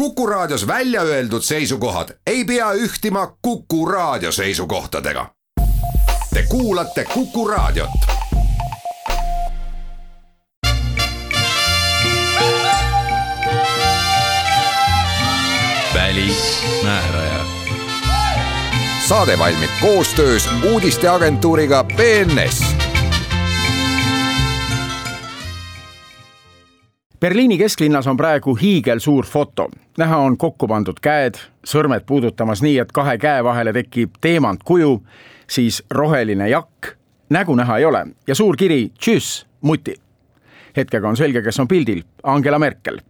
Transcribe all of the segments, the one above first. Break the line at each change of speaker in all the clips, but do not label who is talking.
Kuku Raadios välja öeldud seisukohad ei pea ühtima Kuku Raadio seisukohtadega. Te kuulate Kuku Raadiot.
välismääraja.
saade valmib koostöös uudisteagentuuriga BNS
Berliini kesklinnas on praegu hiigelsuur foto. näha on kokku pandud käed, sõrmed puudutamas nii, et kahe käe vahele tekib teemantkuju, siis roheline jakk, nägu näha ei ole ja suur kiri Tschüss, muti. hetkega on selge, kes on pildil, Angela Merkel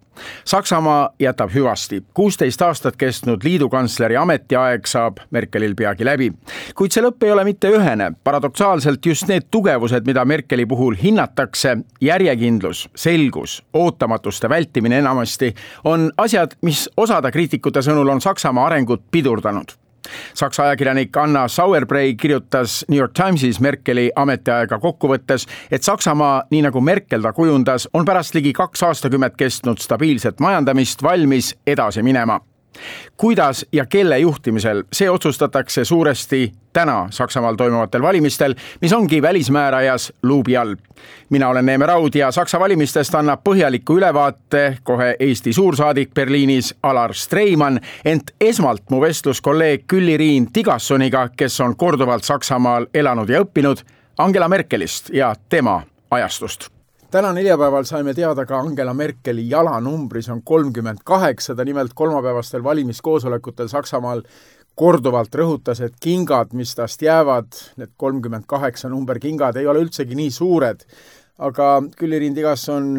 Saksamaa jätab hüvasti. kuusteist aastat kestnud liidukantsleri ametiaeg saab Merkelil peagi läbi. kuid see lõpp ei ole mitte ühene. paradoksaalselt just need tugevused, mida Merkeli puhul hinnatakse, järjekindlus, selgus, ootamatuste vältimine enamasti, on asjad, mis osade kriitikute sõnul on Saksamaa arengut pidurdanud Saksa ajakirjanik Anna Sauerbrei kirjutas New York Timesis Merkeli ametiaega kokku võttes, et Saksamaa, nii nagu Merkel ta kujundas, on pärast ligi kaks aastakümmet kestnud stabiilset majandamist valmis edasi minema kuidas ja kelle juhtimisel, see otsustatakse suuresti täna Saksamaal toimuvatel valimistel, mis ongi välismäärajas luubi all. mina olen Neeme Raud ja Saksa valimistest annab põhjaliku ülevaate kohe Eesti suursaadik Berliinis Alar Streimann, ent esmalt mu vestlus kolleeg Külli-Riin Tigassoniga, kes on korduvalt Saksamaal elanud ja õppinud, Angela Merkelist ja tema ajastust täna neljapäeval saime teada ka Angela Merkeli jalanumbris on kolmkümmend kaheksa, ta nimelt kolmapäevastel valimiskoosolekutel Saksamaal korduvalt rõhutas, et kingad, mis tast jäävad, need kolmkümmend kaheksa number kingad ei ole üldsegi nii suured, aga Külli-Rind Igasson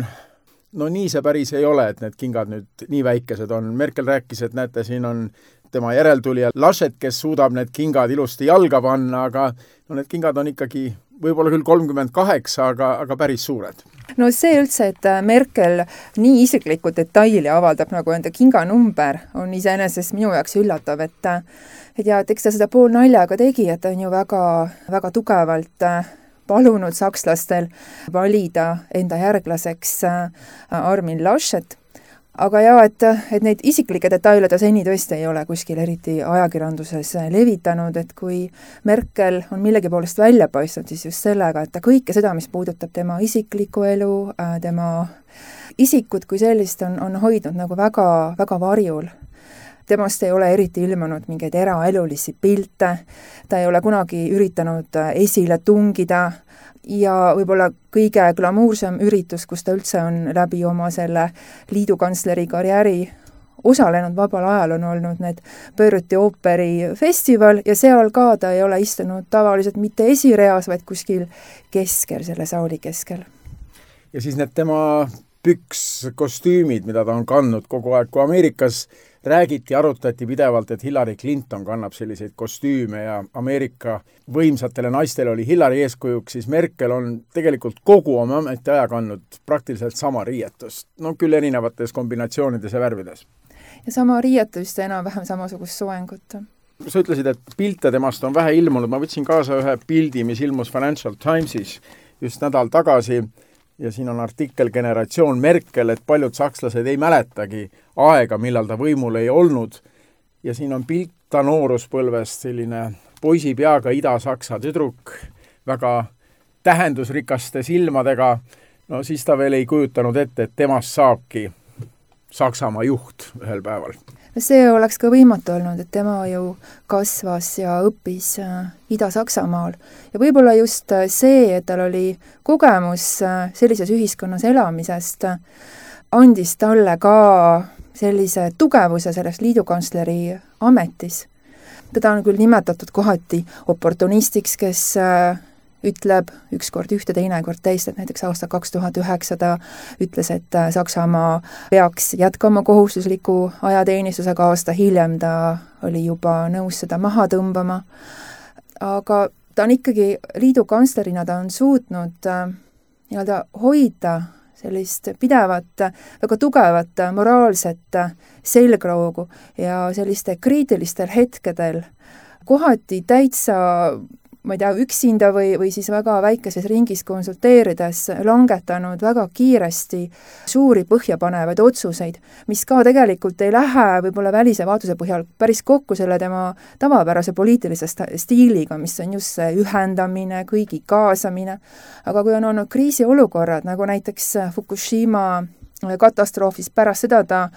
no nii see päris ei ole, et need kingad nüüd nii väikesed on. Merkel rääkis, et näete, siin on tema järeltulija Laschet, kes suudab need kingad ilusti jalga panna, aga no need kingad on ikkagi võib-olla küll kolmkümmend kaheksa, aga, aga päris suured.
No see üldse, et äh, Merkel nii isiklikku detaili avaldab nagu enda kinganumber, on iseenesest minu jaoks üllatav, et äh, et ja, et eks ta seda poolnaljaga tegi, et ta on ju väga, väga tugevalt äh, palunud sakslastel valida enda järglaseks Armin Laschet aga jaa, et, et neid isiklikke detaile ta seni tõesti ei ole kuskil eriti ajakirjanduses levitanud, et kui Merkel on millegi poolest välja paistnud, siis just sellega, et ta kõike seda, mis puudutab tema isiklikku elu, äh, tema isikut kui sellist, on, on hoidnud nagu väga, väga varjul temast ei ole eriti ilmunud mingeid eraelulisi pilte, ta ei ole kunagi üritanud esile tungida ja võib-olla kõige glamuursem üritus, kus ta üldse on läbi oma selle liidukantsleri karjääri osalenud vabal ajal, on olnud need Beiruti ooperifestival ja seal ka ta ei ole istunud tavaliselt mitte esireas, vaid kuskil keskel, selle saali keskel.
ja siis need tema pükskostüümid, mida ta on kandnud kogu aeg, kui Ameerikas räägiti, arutati pidevalt, et Hillary Clinton kannab selliseid kostüüme ja Ameerika võimsatele naistele oli Hillary eeskujuks, siis Merkel on tegelikult kogu oma ametiaja kandnud praktiliselt sama riietust, no küll erinevates kombinatsioonides ja värvides.
ja sama riietust ja enam-vähem samasugust soengut
sa ütlesid, et pilte temast on vähe ilmunud, ma võtsin kaasa ühe pildi, mis ilmus Financial Timesis just nädal tagasi ja siin on artikkel Generatsioon Merkel, et paljud sakslased ei mäletagi aega, millal ta võimul ei olnud, ja siin on pilt ta nooruspõlvest, selline poisi peaga Ida-Saksa tüdruk, väga tähendusrikaste silmadega, no siis ta veel ei kujutanud ette, et temast saabki Saksamaa juht ühel päeval
see oleks ka võimatu olnud, et tema ju kasvas ja õppis äh, Ida-Saksamaal. ja võib-olla just äh, see, et tal oli kogemus äh, sellises ühiskonnas elamisest, andis talle ka sellise tugevuse selles liidukantsleri ametis. teda on küll nimetatud kohati oportunistiks, kes ütleb ükskord ühte, teinekord teist, et näiteks aastal kaks tuhat üheksa ta ütles, et äh, Saksamaa peaks jätkama kohustusliku ajateenistusega, aasta hiljem ta oli juba nõus seda maha tõmbama, aga ta on ikkagi liidukantslerina, ta on suutnud äh, nii-öelda hoida sellist pidevat, väga tugevat moraalset selgroogu ja selliste kriitilistel hetkedel kohati täitsa ma ei tea, üksinda või, või siis väga väikeses ringis konsulteerides langetanud väga kiiresti suuri põhjapanevaid otsuseid, mis ka tegelikult ei lähe võib-olla välise vaatuse põhjal päris kokku selle tema tavapärase poliitilise stiiliga, mis on just see ühendamine, kõigi kaasamine, aga kui on olnud kriisiolukorrad, nagu näiteks Fukushima katastroofis, pärast seda ta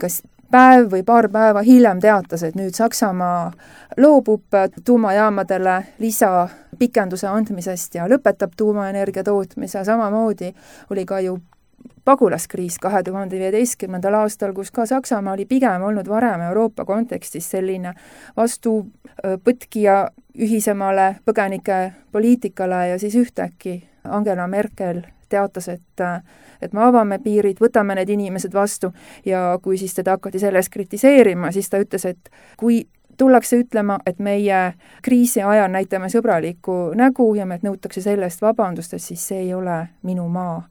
kas päev või paar päeva hiljem teatas, et nüüd Saksamaa loobub tuumajaamadele lisapikenduse andmisest ja lõpetab tuumaenergia tootmise, samamoodi oli ka ju pagulaskriis kahe tuhande viieteistkümnendal aastal, kus ka Saksamaa oli pigem olnud varem Euroopa kontekstis selline vastupõtkija ühisemale põgenikepoliitikale ja siis ühtäkki Angela Merkel teatas, et et me avame piirid, võtame need inimesed vastu ja kui siis teda hakati selle eest kritiseerima, siis ta ütles, et kui tullakse ütlema, et meie kriisi ajal näitame sõbralikku nägu ja meilt nõutakse selle eest vabandust, et siis see ei ole minu maa.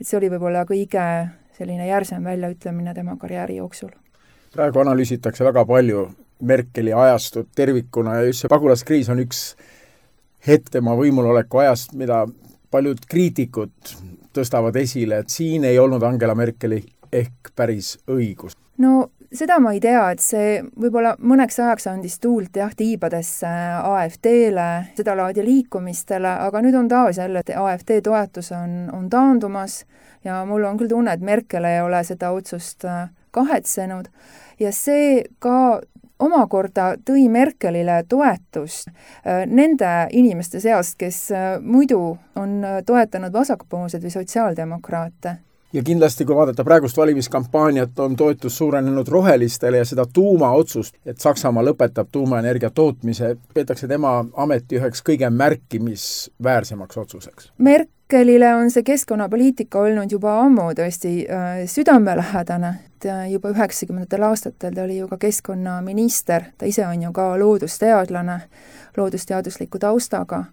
et see oli võib-olla kõige selline järsem väljaütlemine tema karjääri jooksul.
praegu analüüsitakse väga palju Merkeli ajastut tervikuna ja just see pagulaskriis on üks hetk tema võimuloleku ajast, mida paljud kriitikud tõstavad esile, et siin ei olnud Angela Merkeli ehk päris õigus?
no seda ma ei tea, et see võib-olla mõneks ajaks andis tuult jah, tiibadesse AfD-le, sedalaadi liikumistele, aga nüüd on taas jälle, et AfD toetus on, on taandumas ja mul on küll tunne, et Merkel ei ole seda otsust äh, kahetsenud ja see ka omakorda tõi Merkelile toetust äh, nende inimeste seast, kes äh, muidu on äh, toetanud vasakpoolseid või sotsiaaldemokraate
ja kindlasti, kui vaadata praegust valimiskampaaniat, on toetus suurenenud rohelistele ja seda tuumaotsust, et Saksamaa lõpetab tuumaenergia tootmise, peetakse tema ameti üheks kõige märkimisväärsemaks otsuseks.
Merkelile on see keskkonnapoliitika olnud juba ammu tõesti äh, südamelähedane, et juba üheksakümnendatel aastatel ta oli ju ka keskkonnaminister, ta ise on ju ka loodusteadlane, loodusteadusliku taustaga.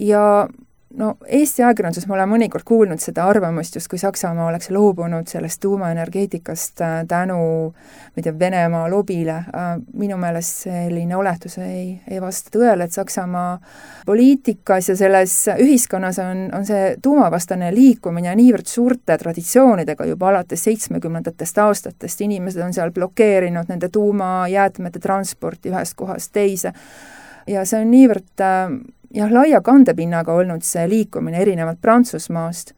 Ja no Eesti ajakirjanduses ma olen mõnikord kuulnud seda arvamust, justkui Saksamaa oleks loobunud sellest tuumaenergeetikast äh, tänu ma ei tea, Venemaa lobile, äh, minu meelest selline oletus ei, ei vasta tõele, et Saksamaa poliitikas ja selles ühiskonnas on, on see tuumavastane liikumine niivõrd suurte traditsioonidega juba alates seitsmekümnendatest aastatest, inimesed on seal blokeerinud nende tuumajäätmete transporti ühest kohast teise. Ja see on niivõrd äh, jah, laia kandepinnaga olnud see liikumine erinevalt Prantsusmaast,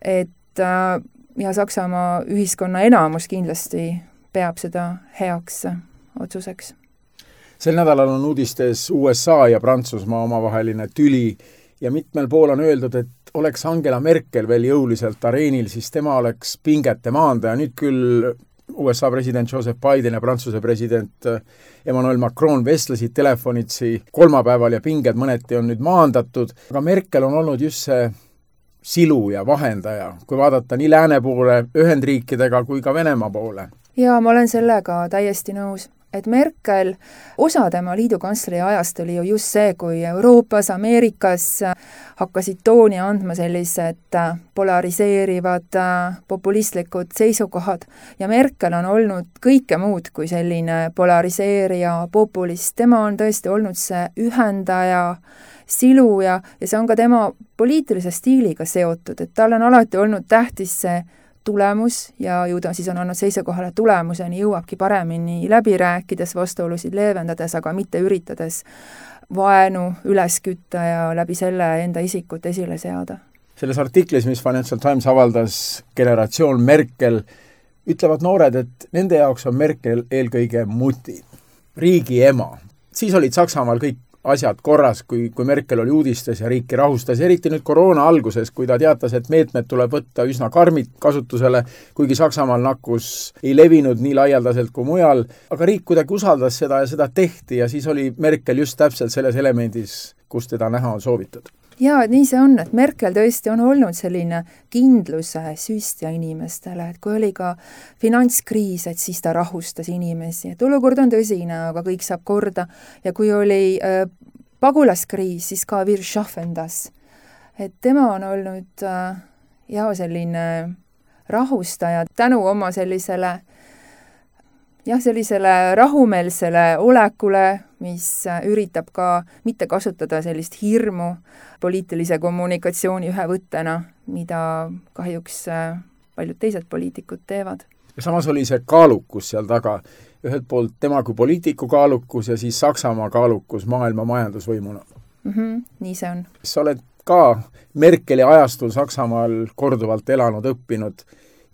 et äh, ja Saksamaa ühiskonna enamus kindlasti peab seda heaks otsuseks.
sel nädalal on uudistes USA ja Prantsusmaa omavaheline tüli ja mitmel pool on öeldud, et oleks Angela Merkel veel jõuliselt areenil, siis tema oleks pingete maandaja, nüüd küll USA president Joseph Biden ja Prantsuse president äh, Emmanuel Macron vestlesid telefonitsi kolmapäeval ja pinged mõneti on nüüd maandatud, aga Merkel on olnud just see silu ja vahendaja, kui vaadata nii lääne poole Ühendriikidega kui ka Venemaa poole.
jaa, ma olen sellega täiesti nõus et Merkel, osa tema liidukantsleri ajast oli ju just see, kui Euroopas, Ameerikas hakkasid tooni andma sellised polariseerivad populistlikud seisukohad. Ja Merkel on olnud kõike muud kui selline polariseerija, populist, tema on tõesti olnud see ühendaja, siluja ja see on ka tema poliitilise stiiliga seotud, et tal on alati olnud tähtis see tulemus ja ju ta siis on olnud seisukohal, et tulemuseni jõuabki paremini läbi rääkides, vastuolusid leevendades, aga mitte üritades vaenu üles kütta ja läbi selle enda isikut esile seada.
selles artiklis, mis Financial Times avaldas, generatsioon Merkel, ütlevad noored, et nende jaoks on Merkel eelkõige muti, riigi ema. siis olid Saksamaal kõik asjad korras, kui, kui Merkel oli uudistes ja riiki rahustas, eriti nüüd koroona alguses, kui ta teatas, et meetmed tuleb võtta üsna karmid kasutusele, kuigi Saksamaal nakkus ei levinud nii laialdaselt kui mujal, aga riik kuidagi usaldas seda ja seda tehti ja siis oli Merkel just täpselt selles elemendis, kus teda näha on soovitud
jaa, et nii see on, et Merkel tõesti on olnud selline kindluse süstja inimestele, et kui oli ka finantskriis, et siis ta rahustas inimesi, et olukord on tõsine, aga kõik saab korda, ja kui oli äh, pagulaskriis, siis ka vir šahvendas. et tema on olnud äh, jaa, selline rahustaja tänu oma sellisele jah, sellisele rahumeelsele olekule, mis üritab ka mitte kasutada sellist hirmu poliitilise kommunikatsiooni ühe võttena, mida kahjuks paljud teised poliitikud teevad.
ja samas oli see kaalukus seal taga, ühelt poolt tema kui poliitiku kaalukus ja siis Saksamaa kaalukus maailma majandusvõimuna
mm. -hmm, nii see on.
sa oled ka Merkeli ajastul Saksamaal korduvalt elanud, õppinud,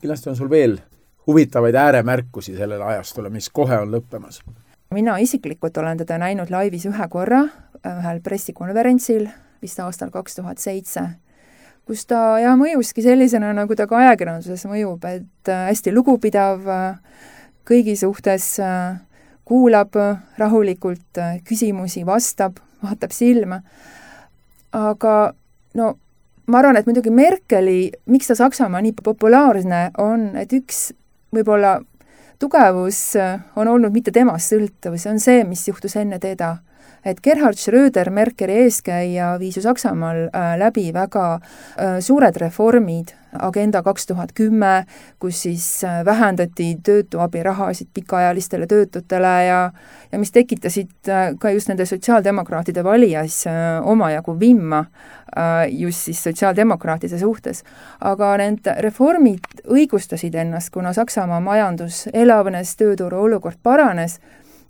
kindlasti on sul veel huvitavaid ääremärkusi sellele ajastule, mis kohe on lõppemas?
Mina isiklikult olen teda näinud laivis ühe korra ühel pressikonverentsil, vist aastal kaks tuhat seitse, kus ta jah, mõjuski sellisena, nagu ta ka ajakirjanduses mõjub, et hästi lugupidav kõigi suhtes, kuulab rahulikult küsimusi, vastab, vaatab silma, aga no ma arvan, et muidugi Merkeli, miks ta Saksamaa nii populaarne on, et üks võib-olla tugevus on olnud mitte temast sõltuv, see on see, mis juhtus enne teda. Et Gerhard Schröder, Merkeli eeskäija, viis ju Saksamaal äh, läbi väga äh, suured reformid, Agenda kaks tuhat kümme, kus siis äh, vähendati töötuabirahasid pikaajalistele töötutele ja ja mis tekitasid ka just nende sotsiaaldemokraatide valijas omajagu vimma just siis sotsiaaldemokraatide suhtes. aga need reformid õigustasid ennast, kuna Saksamaa majandus elavnes, tööturu olukord paranes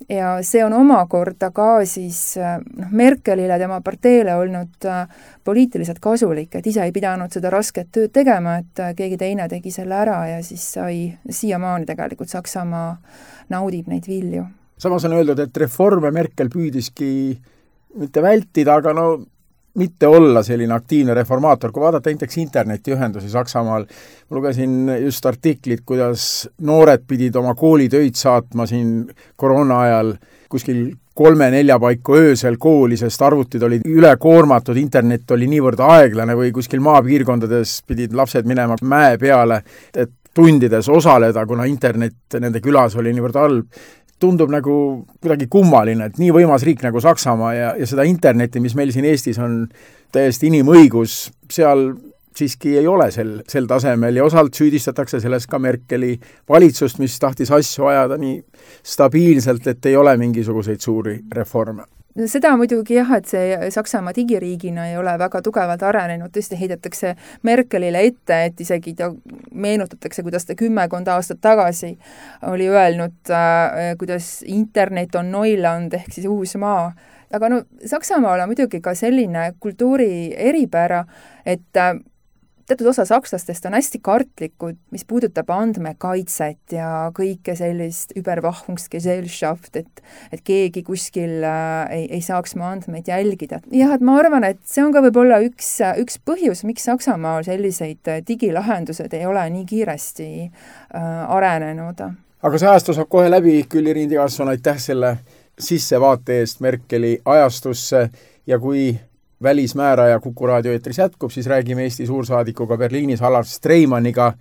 ja see on omakorda ka siis noh, Merkelile, tema parteile olnud äh, poliitiliselt kasulik, et ise ei pidanud seda rasket tööd tegema, et äh, keegi teine tegi selle ära ja siis sai, siiamaani tegelikult Saksamaa naudib neid vilju.
samas on öeldud, et reforme Merkel püüdiski mitte vältida, aga no mitte olla selline aktiivne reformaator, kui vaadata näiteks internetiühendusi Saksamaal, ma lugesin just artiklit, kuidas noored pidid oma koolitöid saatma siin koroona ajal. Kuskil kolme-nelja paiku öösel kooli, sest arvutid olid ülekoormatud, internet oli niivõrd aeglane või kuskil maapiirkondades pidid lapsed minema mäe peale, et tundides osaleda, kuna internet nende külas oli niivõrd halb tundub nagu kuidagi kummaline, et nii võimas riik nagu Saksamaa ja, ja seda internetti, mis meil siin Eestis on täiesti inimõigus, seal siiski ei ole sel, sel tasemel ja osalt süüdistatakse selles ka Merkeli valitsust, mis tahtis asju ajada nii stabiilselt, et ei ole mingisuguseid suuri reforme
no seda muidugi jah, et see Saksamaa digiriigina ei ole väga tugevalt arenenud, tõesti heidetakse Merkelile ette, et isegi ta, meenutatakse, kuidas ta kümmekond aastat tagasi oli öelnud äh,, kuidas internet on Neuland ehk siis uus maa. aga no Saksamaal on muidugi ka selline kultuuri eripära, et äh, teatud osa sakslastest on hästi kartlikud, mis puudutab andmekaitset ja kõike sellist überwachungsgesellschaft, et et keegi kuskil äh, ei, ei saaks mu andmeid jälgida. jah, et ma arvan, et see on ka võib-olla üks, üks põhjus, miks Saksamaal sellised digilahendused ei ole nii kiiresti äh, arenenud.
aga see ajastu saab kohe läbi, Külli Rindi-Kasson, aitäh selle sissevaate eest Merkeli ajastusse ja kui välismääraja Kuku raadio eetris jätkub, siis räägime Eesti suursaadikuga Berliinis Alar Streimanniga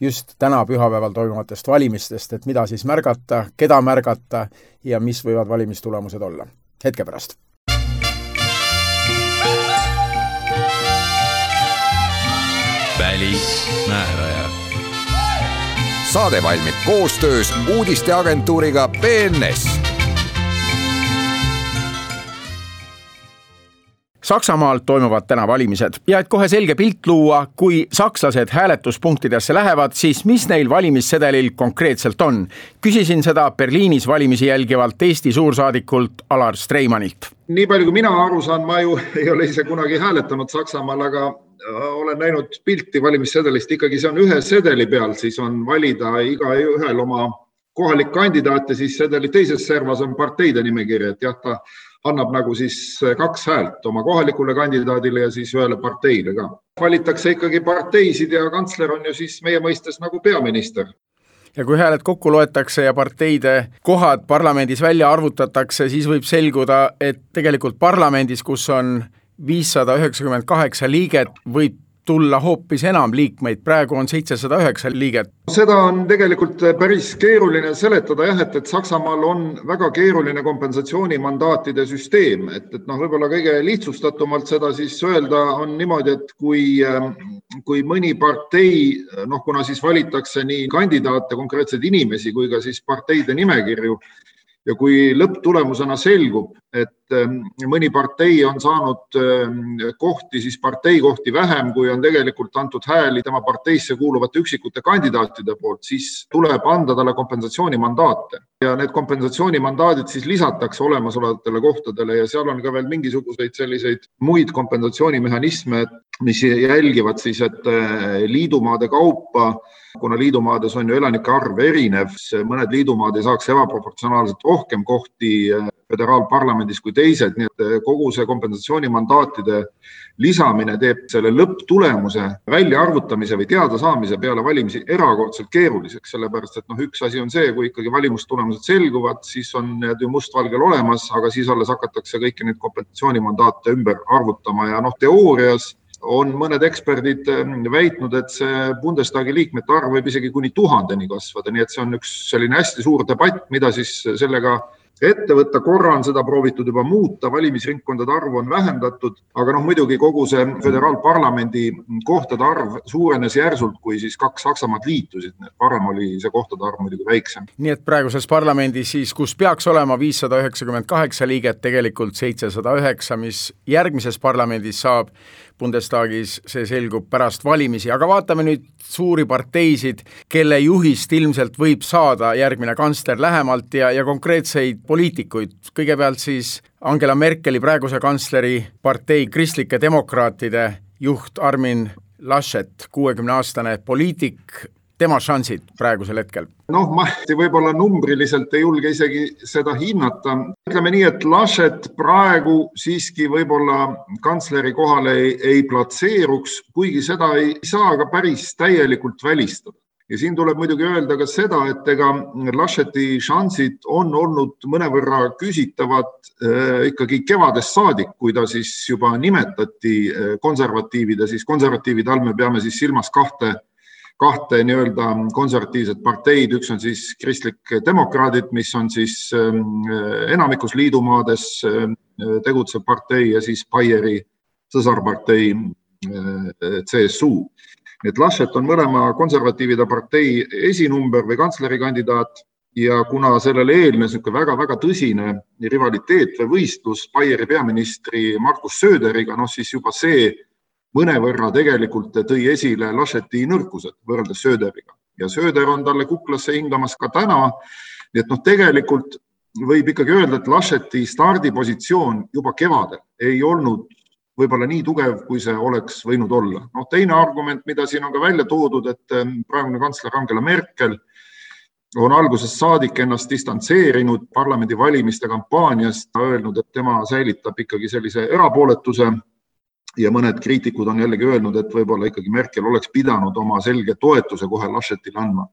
just täna pühapäeval toimuvatest valimistest, et mida siis märgata, keda märgata ja mis võivad valimistulemused olla. hetke pärast.
välismääraja.
saade valmib koostöös uudisteagentuuriga BNS
Saksamaal toimuvad täna valimised ja et kohe selge pilt luua, kui sakslased hääletuspunktidesse lähevad, siis mis neil valimissedelil konkreetselt on? küsisin seda Berliinis valimisi jälgivalt Eesti suursaadikult Alar Streimanilt.
nii palju, kui mina aru saan, ma ju ei ole ise kunagi hääletanud Saksamaal, aga äh, olen näinud pilti valimissedelist, ikkagi see on ühe sedeli peal, siis on valida igaühel oma kohalik kandidaat ja siis sedeli teises servas on parteide nimekiri, et jah, ta annab nagu siis eh, kaks häält oma kohalikule kandidaadile ja siis ühele parteile ka. valitakse ikkagi parteisid ja kantsler on ju siis meie mõistes nagu peaminister
ja kui hääled kokku loetakse ja parteide kohad parlamendis välja arvutatakse, siis võib selguda, et tegelikult parlamendis, kus on viissada üheksakümmend kaheksa liiget, võib tulla hoopis enam liikmeid, praegu on seitsesada üheksa liiget.
seda on tegelikult päris keeruline seletada jah, et, et Saksamaal on väga keeruline kompensatsioonimandaatide süsteem, et, et noh, võib-olla kõige lihtsustatumalt seda siis öelda on niimoodi, et kui, kui mõni partei noh, kuna siis valitakse nii kandidaate, konkreetseid inimesi kui ka siis parteide nimekirju ja kui lõpptulemusena selgub, et ähm, mõni partei on saanud ähm, kohti, siis parteikohti vähem, kui on tegelikult antud hääli tema parteisse kuuluvate üksikute kandidaatide poolt, siis tuleb anda talle kompensatsioonimandaate. Ja need kompensatsioonimandaadid siis lisatakse olemasolevatele kohtadele ja seal on ka veel mingisuguseid selliseid muid kompensatsioonimehhanisme, mis jälgivad siis, et äh, liidumaade kaupa kuna liidumaades on ju elanike arv erinev, mõned liidumaad ei saaks ebaproportsionaalselt rohkem kohti eh, föderaalparlamendis kui teised, nii et eh, kogu see kompensatsioonimandaatide lisamine teeb selle lõpptulemuse väljaarvutamise või teadasaamise peale valimisi erakordselt keeruliseks, sellepärast et noh, üks asi on see, kui ikkagi valimistulemused selguvad, siis on need ju mustvalgel olemas, aga siis alles hakatakse kõiki neid kompensatsioonimandaate ümber arvutama ja noh, teoorias on mõned eksperdid ähm, väitnud, et see Bundestagi liikmete arv võib isegi kuni tuhandeni kasvada, nii et see on üks selline hästi suur debatt, mida siis sellega ette võtta, korra on seda proovitud juba muuta, valimisringkondade arvu on vähendatud, aga noh, muidugi kogu see föderaalparlamendi kohtade arv suurenes järsult, kui siis kaks Saksamaad liitusid, varem oli see kohtade arv muidugi väiksem.
nii et praeguses parlamendis siis, kus peaks olema viissada üheksakümmend kaheksa liiget, tegelikult seitsesada üheksa, mis järgmises parlamendis saab Bundestagis, see selgub pärast valimisi, aga vaatame nüüd suuri parteisid, kelle juhist ilmselt võib saada järgmine kantsler lähemalt ja, ja konkreetseid poliitikuid, kõigepealt siis Angela Merkeli praeguse kantsleri partei kristlike demokraatide juht Armin Laschet, kuuekümne aastane poliitik, tema šansid praegusel hetkel?
noh, ma võib-olla numbriliselt ei julge isegi seda hinnata. ütleme nii, et Laschet praegu siiski võib-olla kantsleri kohale ei, ei platseeruks, kuigi seda ei saa ka päris täielikult välistada ja siin tuleb muidugi öelda ka seda, et ega Lascheti šansid on olnud mõnevõrra küsitavad äh, ikkagi kevadest saadik, kui ta siis juba nimetati äh, konservatiivide, siis konservatiivide all me peame siis silmas kahte kahte nii-öelda konservatiivset parteid, üks on siis kristlik demokraadid, mis on siis ähm, enamikus liidumaades äh, tegutsev partei ja siis Bayeri sõsarpartei äh, CSU. nii et Laschet on mõlema konservatiivide partei esinumber või kantslerikandidaat ja kuna sellele eelnes niisugune väga-väga tõsine rivaliteet või võistlus Bayeri peaministri Markus Söderiga, noh siis juba see mõnevõrra tegelikult tõi esile Lascheti nõrkused võrreldes Söderiga ja Söder on talle kuklasse hingamas ka täna. nii et noh, tegelikult võib ikkagi öelda, et Lascheti stardipositsioon juba kevadel ei olnud võib-olla nii tugev, kui see oleks võinud olla. noh, teine argument, mida siin on ka välja toodud, et ähm, praegune kantsler Angela Merkel on algusest saadik ennast distantseerinud parlamendivalimiste kampaaniast, öelnud, et tema säilitab ikkagi sellise erapooletuse ja mõned kriitikud on jällegi öelnud, et võib-olla ikkagi Merkel oleks pidanud oma selge toetuse kohe Laschetile andma.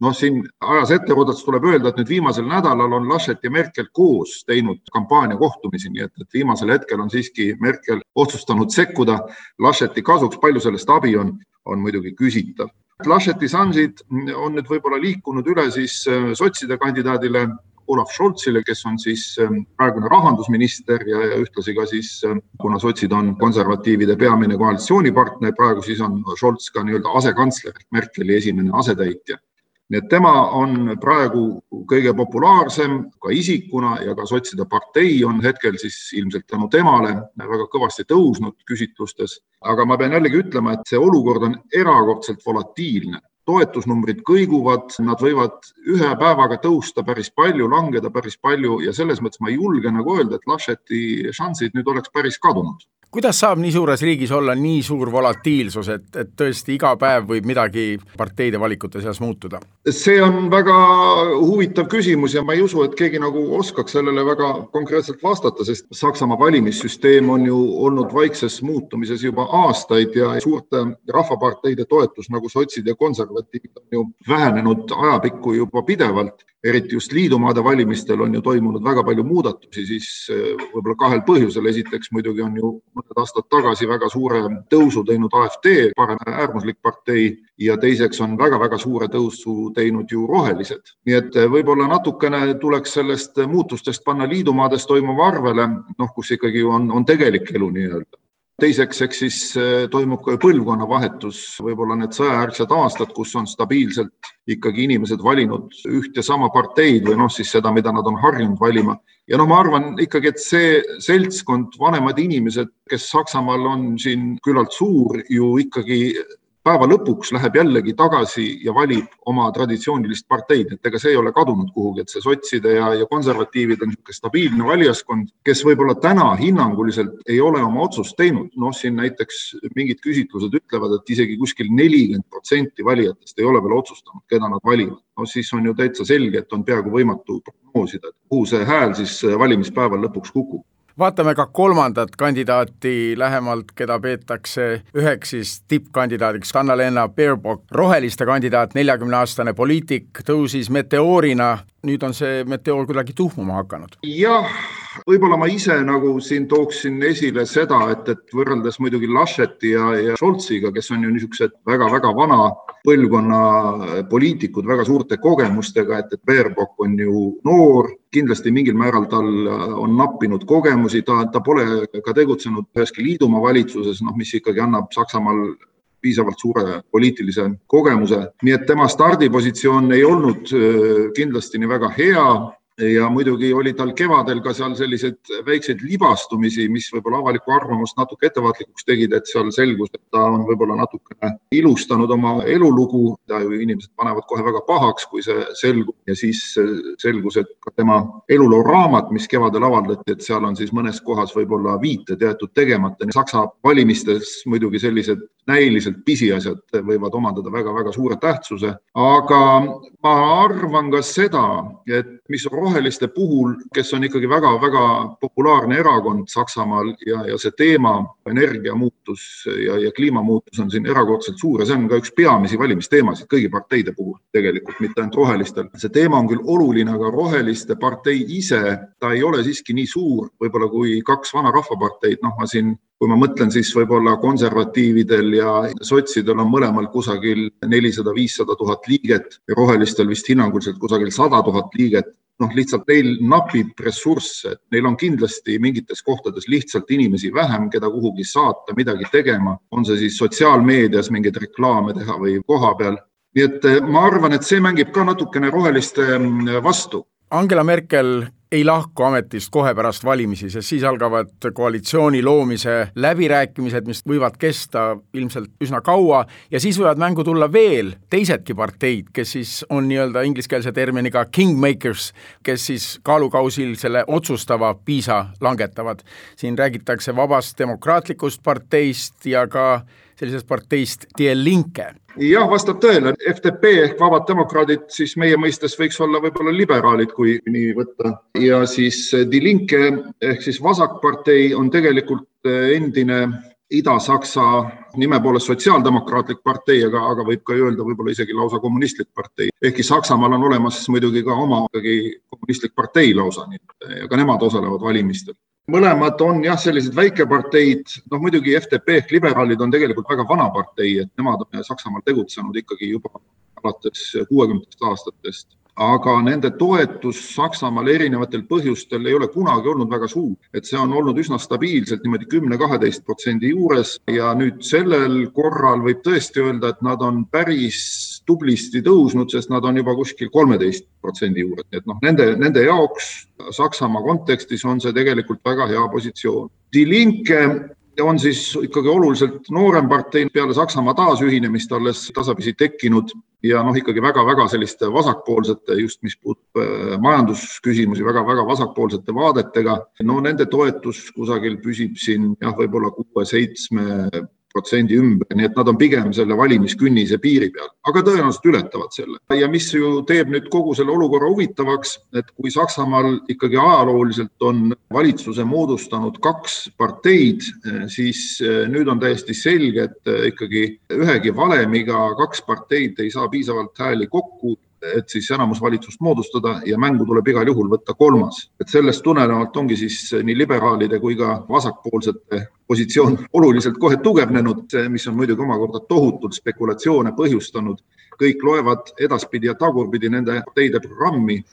noh, siin ajas etteruudades tuleb öelda, et nüüd viimasel nädalal on Laschet ja Merkel koos teinud kampaaniakohtumisi, nii et, et viimasel hetkel on siiski Merkel otsustanud sekkuda Lascheti kasuks, palju sellest abi on, on muidugi küsitav. Lascheti šansid on nüüd võib-olla liikunud üle siis äh, sotside kandidaadile Olav Scholzile, kes on siis ähm, praegune rahandusminister ja, ja ühtlasi ka siis, ähm, kuna sotsid on konservatiivide peamine koalitsioonipartner, praegu siis on Scholz ka nii-öelda asekantsler, Merkeli esimene asetäitja. nii et tema on praegu kõige populaarsem ka isikuna ja ka sotside partei on hetkel siis ilmselt tänu temale väga kõvasti tõusnud küsitlustes. aga ma pean jällegi ütlema, et see olukord on erakordselt volatiilne toetusnumbrid kõiguvad, nad võivad ühe päevaga tõusta päris palju, langeda päris palju ja selles mõttes ma ei julge nagu öelda, et Lascheti šansid nüüd oleks päris kadunud
kuidas saab nii suures riigis olla nii suur volatiilsus, et, et tõesti iga päev võib midagi parteide valikute seas muutuda?
see on väga huvitav küsimus ja ma ei usu, et keegi nagu oskaks sellele väga konkreetselt vastata, sest Saksamaa valimissüsteem on ju olnud vaikses muutumises juba aastaid ja suurte rahvaparteide toetus nagu sotsid ja konservatiivid on ju vähenenud ajapikku juba pidevalt eriti just liidumaade valimistel on ju toimunud väga palju muudatusi, siis eh, võib-olla kahel põhjusel. esiteks muidugi on ju mõned aastad tagasi väga suure tõusu teinud AfD, parem äärmuslik partei ja teiseks on väga-väga suure tõusu teinud ju rohelised. nii et eh, võib-olla natukene tuleks sellest muutustest panna liidumaades toimuva arvele, noh, kus ikkagi on, on tegelik elu nii-öelda teiseks, eks siis äh, toimub ka põlvkonnavahetus, võib-olla need sõjajärgsed aastad, kus on stabiilselt ikkagi inimesed valinud üht ja sama parteid või noh, siis seda, mida nad on harjunud valima. ja noh, ma arvan ikkagi, et see seltskond, vanemad inimesed, kes Saksamaal on siin küllalt suur, ju ikkagi päeva lõpuks läheb jällegi tagasi ja valib oma traditsioonilist parteid, et ega see ei ole kadunud kuhugi, et see sotside ja, ja konservatiivid on niisugune stabiilne valijaskond, kes võib-olla täna hinnanguliselt ei ole oma otsust teinud. noh, siin näiteks mingid küsitlused ütlevad, et isegi kuskil nelikümmend protsenti valijatest ei ole veel otsustanud, keda nad valivad. no siis on ju täitsa selge, et on peaaegu võimatu prognoosida, kuhu see hääl siis valimispäeval lõpuks kukub
vaatame ka kolmandat kandidaati lähemalt, keda peetakse üheks siis tippkandidaadiks, Anna-Lena Baerbock, roheliste kandidaat, neljakümneaastane poliitik, tõusis meteoorina, nüüd on see meteoor kuidagi tuhmuma hakanud.
jah, võib-olla ma ise nagu siin tooksin esile seda, et, et võrreldes muidugi Lascheti ja, ja Scholziga, kes on ju niisugused väga-väga vana põlvkonna poliitikud väga suurte kogemustega, et, et Baerbock on ju noor, kindlasti mingil määral tal on nappinud kogemusi, ta, ta pole ka tegutsenud üheski liidumaa valitsuses, noh, mis ikkagi annab Saksamaal piisavalt suure poliitilise kogemuse, nii et tema stardipositsioon ei olnud äh, kindlasti nii väga hea. Ja muidugi oli tal kevadel ka seal selliseid väikseid libastumisi, mis võib-olla avalikku arvamust natuke ettevaatlikuks tegid, et seal selgus, et ta on võib-olla natukene ilustanud oma elulugu, mida ju inimesed panevad kohe väga pahaks, kui see selgub. Ja siis selgus, et ka tema elulooraamat, mis kevadel avaldati, et seal on siis mõnes kohas võib-olla viited jäetud tegemata. Saksa valimistes muidugi sellised näiliselt pisiasjad võivad omandada väga-väga suure tähtsuse, aga ma arvan ka seda, et mis roheliste puhul, kes on ikkagi väga-väga populaarne erakond Saksamaal ja, ja see teema, energiamuutus ja, ja kliimamuutus on siin erakordselt suur ja see on ka üks peamisi valimisteemasid kõigi parteide puhul tegelikult, mitte ainult rohelistel. see teema on küll oluline, aga roheliste partei ise, ta ei ole siiski nii suur võib-olla kui kaks vana rahvaparteid, noh, ma siin kui ma mõtlen, siis võib-olla konservatiividel ja sotsidel on mõlemal kusagil nelisada, viissada tuhat liiget ja rohelistel vist hinnanguliselt kusagil sada tuhat liiget. noh, lihtsalt neil napib ressursse, neil on kindlasti mingites kohtades lihtsalt inimesi vähem, keda kuhugi saata, midagi tegema, on see siis sotsiaalmeedias mingeid reklaame teha või koha peal. nii et ma arvan, et see mängib ka natukene roheliste mm, vastu
Angela Merkel ei lahku ametist kohe pärast valimisi, sest siis algavad koalitsiooni loomise läbirääkimised, mis võivad kesta ilmselt üsna kaua ja siis võivad mängu tulla veel teisedki parteid, kes siis on nii-öelda ingliskeelse terminiga kingmakers, kes siis kaalukausil selle otsustava piisa langetavad. siin räägitakse vabast demokraatlikust parteist ja ka sellisest parteist Die Linke
jah, vastab tõele, FDP ehk Vabad Demokraadid siis meie mõistes võiks olla võib-olla liberaalid, kui nii võtta. ja siis Die Linke ehk siis Vasakpartei on tegelikult endine Ida-Saksa nime poolest sotsiaaldemokraatlik partei, aga, aga võib ka öelda võib-olla isegi lausa kommunistlik partei. ehkki Saksamaal on olemas muidugi ka oma ikkagi kommunistlik partei lausa, nii et ka nemad osalevad valimistel mõlemad on jah, sellised väikeparteid, noh muidugi FDP ehk liberaalid on tegelikult väga vana partei, et nemad on Saksamaal tegutsenud ikkagi juba alates kuuekümnendatest aastatest. Aga nende toetus Saksamaal erinevatel põhjustel ei ole kunagi olnud väga suur, et see on olnud üsna stabiilselt niimoodi kümne-kaheteist protsendi juures. Ja nüüd sellel korral võib tõesti öelda, et nad on päris tublisti tõusnud, sest nad on juba kuskil kolmeteist protsendi juures, nii et noh, nende, nende jaoks Saksamaa kontekstis on see tegelikult väga hea positsioon. Die Linke on siis ikkagi oluliselt noorem partei peale Saksamaa taasühinemist alles tasapisi tekkinud ja noh, ikkagi väga-väga selliste vasakpoolsete, just mis puudutab äh, majandusküsimusi väga,, väga-väga vasakpoolsete vaadetega. no nende toetus kusagil püsib siin jah, võib-olla kuue-seitsme protsendi ümber, nii et nad on pigem selle valimiskünnise piiri peal, aga tõenäoliselt ületavad selle. ja mis ju teeb nüüd kogu selle olukorra huvitavaks, et kui Saksamaal ikkagi ajalooliselt on valitsuse moodustanud kaks parteid, siis eh, nüüd on täiesti selge, et eh, ikkagi ühegi valemiga kaks parteid ei saa piisavalt hääli kokku et siis enamusvalitsust moodustada ja mängu tuleb igal juhul võtta kolmas. et sellest tulenevalt ongi siis nii liberaalide kui ka vasakpoolsete positsioon oluliselt kohe tugevnenud, mis on muidugi omakorda tohutult spekulatsioone põhjustanud. kõik loevad edaspidi ja tagurpidi nende parteide programmi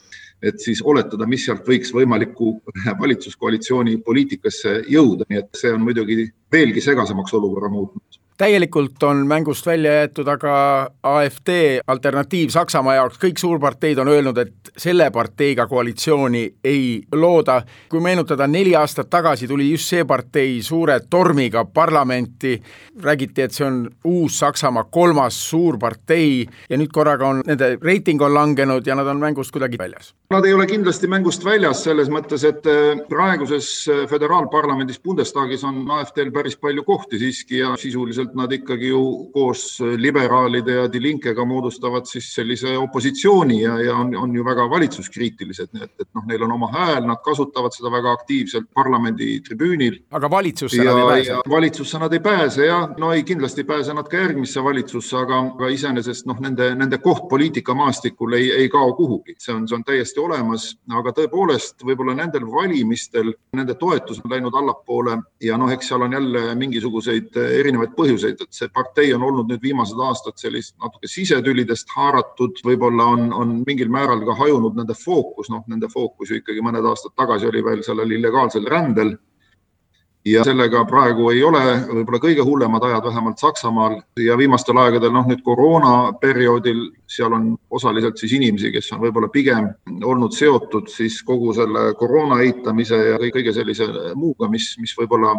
et siis oletada, mis sealt võiks võimaliku valitsuskoalitsiooni poliitikasse jõuda, nii et see on muidugi veelgi segasemaks olukorra muutnud
täielikult on mängust välja jäetud aga AfD alternatiiv Saksamaa jaoks, kõik suurparteid on öelnud, et selle parteiga koalitsiooni ei looda. kui meenutada, neli aastat tagasi tuli just see partei suure tormiga parlamenti, räägiti, et see on uus Saksamaa kolmas suurpartei ja nüüd korraga on nende reiting on langenud ja nad on mängust kuidagi väljas.
Nad ei ole kindlasti mängust väljas selles mõttes, et äh, praeguses äh, föderaalparlamendis Bundestagis on AfD-l päris palju kohti siiski ja sisuliselt ilmselt nad ikkagi ju koos liberaalide ja Die Linkega moodustavad siis sellise opositsiooni ja, ja on, on ju väga valitsuskriitilised, nii et, et noh, neil on oma hääl, nad kasutavad seda väga aktiivselt parlamendi tribüünil.
aga valitsusse ja, nad ei pääse?
valitsusse nad ei pääse jah, no ei, kindlasti ei pääse nad ka järgmisse valitsusse, aga, aga iseenesest noh, nende, nende koht poliitikamaastikul ei, ei kao kuhugi, see on, see on täiesti olemas, aga tõepoolest võib-olla nendel valimistel nende toetus on läinud allapoole ja noh, eks seal on jälle mingisuguseid erinevaid põhjuseid põhjuseid, et see partei on olnud nüüd viimased aastad sellist natuke sisetülidest haaratud, võib-olla on, on mingil määral ka hajunud nende fookus, noh, nende fookus ju ikkagi mõned aastad tagasi oli veel sellel illegaalsel rändel. ja sellega praegu ei ole võib-olla kõige hullemad ajad, vähemalt Saksamaal ja viimastel aegadel, noh nüüd koroonaperioodil, seal on osaliselt siis inimesi, kes on võib-olla pigem olnud seotud siis kogu selle koroona eitamise ja kõige sellise muuga, mis, mis võib-olla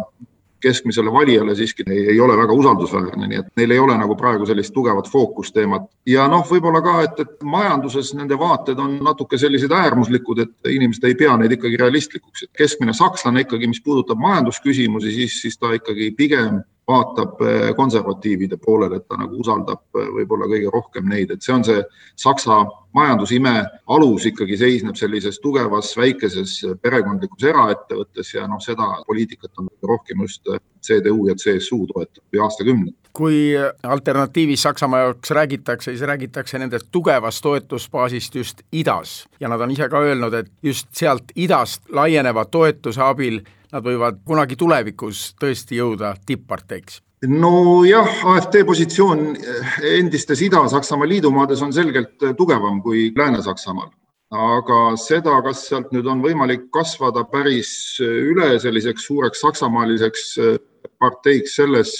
keskmisele valijale siiski ei, ei ole väga usaldusväärne, nii et neil ei ole nagu praegu sellist tugevat fookusteemat. ja noh, võib-olla ka, et, et majanduses nende vaated on natuke sellised äärmuslikud, et inimesed ei pea neid ikkagi realistlikuks, et keskmine sakslane ikkagi, mis puudutab majandusküsimusi, siis, siis ta ikkagi pigem vaatab eh, konservatiivide poolele, et ta nagu usaldab eh, võib-olla kõige rohkem neid, et see on see Saksa majandusime alus ikkagi seisneb sellises tugevas väikeses perekondlikus eraettevõttes ja noh, seda poliitikat on rohkem just CDU ja CSU toetanud aastakümneid.
Kui alternatiivis Saksamaa jaoks räägitakse, siis räägitakse nende tugevast toetusbaasist just idas. Ja nad on ise ka öelnud, et just sealt idast laieneva toetuse abil nad võivad kunagi tulevikus tõesti jõuda tipp-parteiks.
Nojah, AfD positsioon endistes Ida-Saksamaa liidumaades on selgelt tugevam kui Lääne-Saksamaal, aga seda, kas sealt nüüd on võimalik kasvada päris üle selliseks suureks saksamaaliseks parteiks, selles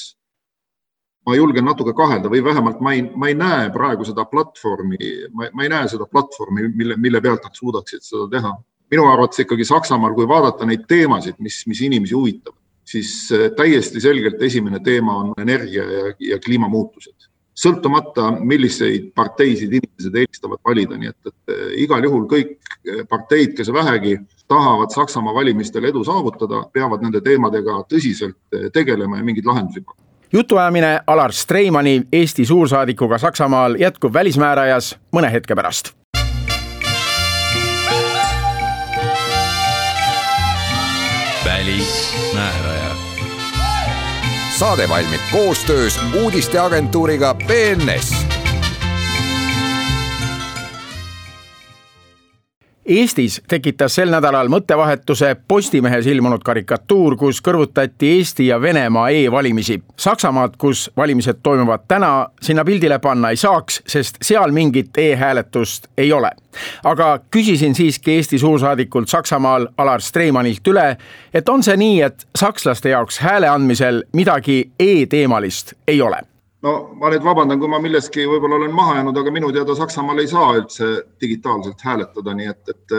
ma julgen natuke kahelda või vähemalt ma ei, ma ei näe praegu seda platvormi, ma ei näe seda platvormi, mille, mille pealt nad suudaksid seda teha minu arvates ikkagi Saksamaal, kui vaadata neid teemasid, mis, mis inimesi huvitavad, siis äh, täiesti selgelt esimene teema on energia ja, ja kliimamuutused. sõltumata, milliseid parteisid inimesed eelistavad valida, nii et, et äh, igal juhul kõik äh, parteid, kes vähegi tahavad Saksamaa valimistel edu saavutada, peavad nende teemadega tõsiselt tegelema ja mingeid lahendusi pakkuma
jutuajamine Alar Streimani, Eesti suursaadikuga Saksamaal jätkub Välismäärajas mõne hetke pärast
välismääraja. saade valmib koostöös uudisteagentuuriga BNS
Eestis tekitas sel nädalal mõttevahetuse Postimehes ilmunud karikatuur, kus kõrvutati Eesti ja Venemaa e-valimisi. Saksamaad, kus valimised toimuvad täna, sinna pildile panna ei saaks, sest seal mingit e-hääletust ei ole. aga küsisin siiski Eesti suursaadikult Saksamaal Alar Streimanilt üle, et on see nii, et sakslaste jaoks hääle andmisel midagi e-teemalist ei ole
no ma nüüd vabandan, kui ma milleski võib-olla olen maha jäänud, aga minu teada Saksamaal ei saa üldse digitaalselt hääletada, nii et, et,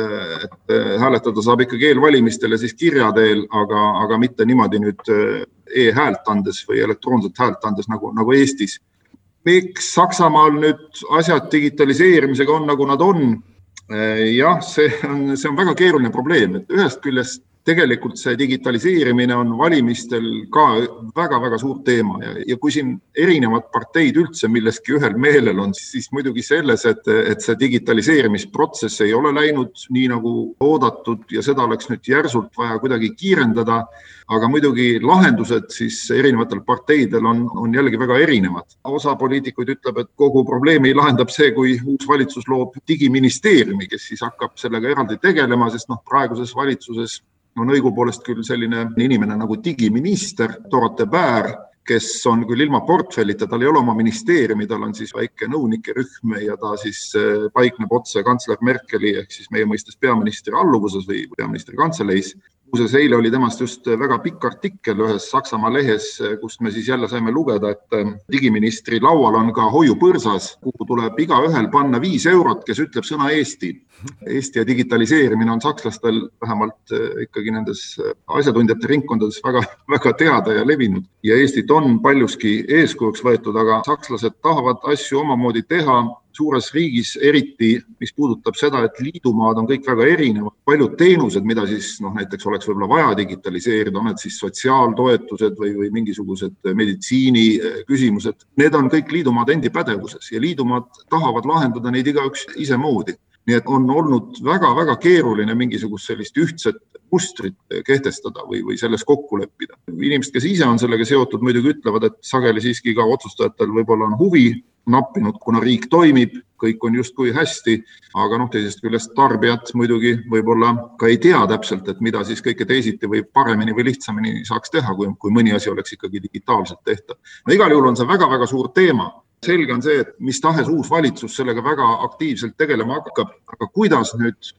et hääletada saab ikkagi eelvalimistel ja siis kirja teel, aga, aga mitte niimoodi nüüd e-häält andes või elektroonset häält andes nagu, nagu Eestis. miks Saksamaal nüüd asjad digitaliseerimisega on, nagu nad on? jah, see on, see on väga keeruline probleem, et ühest küljest tegelikult see digitaliseerimine on valimistel ka väga-väga suur teema ja, ja kui siin erinevad parteid üldse milleski ühel meelel on, siis muidugi selles, et, et see digitaliseerimisprotsess ei ole läinud nii nagu oodatud ja seda oleks nüüd järsult vaja kuidagi kiirendada. aga muidugi lahendused siis erinevatel parteidel on, on jällegi väga erinevad. osa poliitikuid ütleb, et kogu probleemi lahendab see, kui uus valitsus loob digiministeeriumi, kes siis hakkab sellega eraldi tegelema, sest noh, praeguses valitsuses on õigupoolest küll selline inimene nagu digiminister Dorothee Bär, kes on küll ilma portfellita, tal ei ole oma ministeeriumi, tal on siis väike nõunike rühm ja ta siis äh, paikneb otse kantsler Merkeli ehk siis meie mõistes peaministri alluvuses või peaministri kantseleis muuseas, eile oli temast just väga pikk artikkel ühes Saksamaa lehes, kust me siis jälle saime lugeda, et ähm, digiministri laual on ka hoiupõrsas, kuhu tuleb igaühel panna viis eurot, kes ütleb sõna Eesti. Eesti ja digitaliseerimine on sakslastel vähemalt äh, ikkagi nendes äh, asjatundjate ringkondades väga, väga teada ja levinud. Ja Eestit on paljuski eeskujuks võetud, aga sakslased tahavad asju omamoodi teha suures riigis, eriti mis puudutab seda, et liidumaad on kõik väga erinevad, paljud teenused, mida siis noh, näiteks oleks võib-olla vaja digitaliseerida, on need siis sotsiaaltoetused või, või mingisugused meditsiiniküsimused, need on kõik liidumaade endi pädevuses ja liidumaad tahavad lahendada neid igaüks isemoodi nii et on olnud väga-väga keeruline mingisugust sellist ühtset mustrit kehtestada või, või selles kokku leppida. inimesed, kes ise on sellega seotud, muidugi ütlevad, et sageli siiski ka otsustajatel võib-olla on huvi nappinud, kuna riik toimib, kõik on justkui hästi, aga noh, teisest küljest tarbijad muidugi võib-olla ka ei tea täpselt, et mida siis kõike teisiti või paremini või lihtsamini saaks teha, kui, kui mõni asi oleks ikkagi digitaalselt tehtav. no igal juhul on see väga-väga suur teema. Selge on see, et mis tahes uus valitsus sellega väga aktiivselt tegelema hakkab, aga kuidas nüüd,